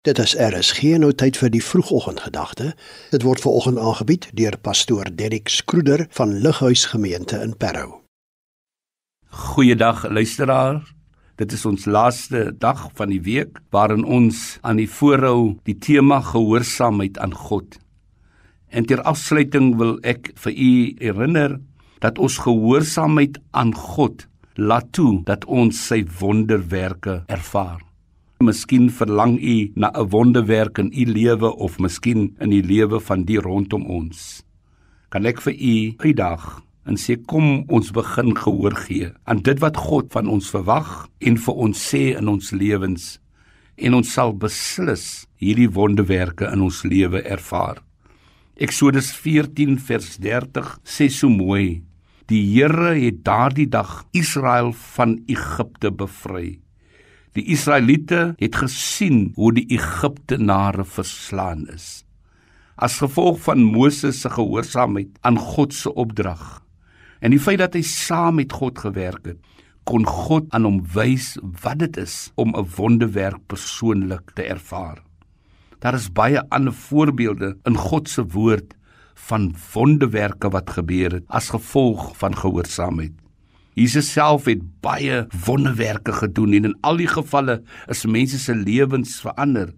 Dit is RSG nou tyd vir die vroegoggendgedagte. Dit word veraloggend aangebied deur pastoor Derrick Skroeder van Lighuis Gemeente in Parow. Goeiedag luisteraar. Dit is ons laaste dag van die week waarin ons aan die voorhou die tema gehoorsaamheid aan God. En ter afsluiting wil ek vir u herinner dat ons gehoorsaamheid aan God laat toe dat ons sy wonderwerke ervaar. Miskien verlang u na 'n wonderwerk in u lewe of miskien in die lewe van die rondom ons. Kan ek vir u uitdag en sê kom ons begin gehoor gee aan dit wat God van ons verwag en vir ons sê in ons lewens en ons sal beslis hierdie wonderwerke in ons lewe ervaar. Eksodus 14 vers 30 sê so mooi: Die Here het daardie dag Israel van Egipte bevry. Die Israeliete het gesien hoe die Egiptenare verslaan is. As gevolg van Moses se gehoorsaamheid aan God se opdrag en die feit dat hy saam met God gewerk het, kon God aan hom wys wat dit is om 'n wonderwerk persoonlik te ervaar. Daar is baie ander voorbeelde in God se woord van wonderwerke wat gebeur het as gevolg van gehoorsaamheid. Jesus self het baie wonderwerke gedoen en in al die gevalle is mense se lewens verander.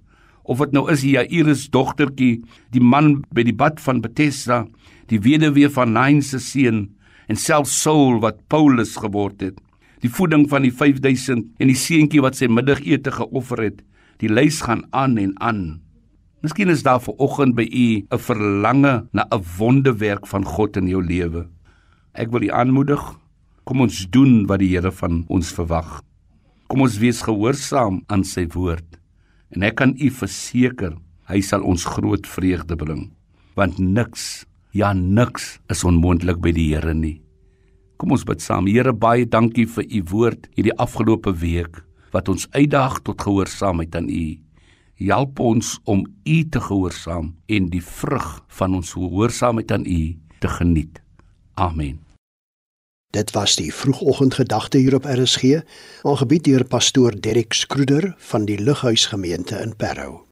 Of dit nou is Jairus dogtertjie, die man by die bad van Bethesda, die weduwee van Nain se seun en self Saul wat Paulus geword het. Die voeding van die 5000 en die seentjie wat sy middagete geoffer het. Die lys gaan aan en aan. Miskien is daar ver oggend by u 'n verlange na 'n wonderwerk van God in jou lewe. Ek wil u aanmoedig Kom ons doen wat die Here van ons verwag. Kom ons wees gehoorsaam aan sy woord. En ek kan u verseker, hy sal ons groot vreugde bring. Want niks, ja niks is onmoontlik by die Here nie. Kom ons bid saam. Here, baie dankie vir u woord hierdie afgelope week wat ons uitdaag tot gehoorsaamheid aan u. Help ons om u te gehoorsaam en die vrug van ons gehoorsaamheid aan u te geniet. Amen. Dit was die vroegoggendgedagte hier op RSG, aangebied deur pastoor Derrick Skroeder van die Lighuis gemeente in Parow.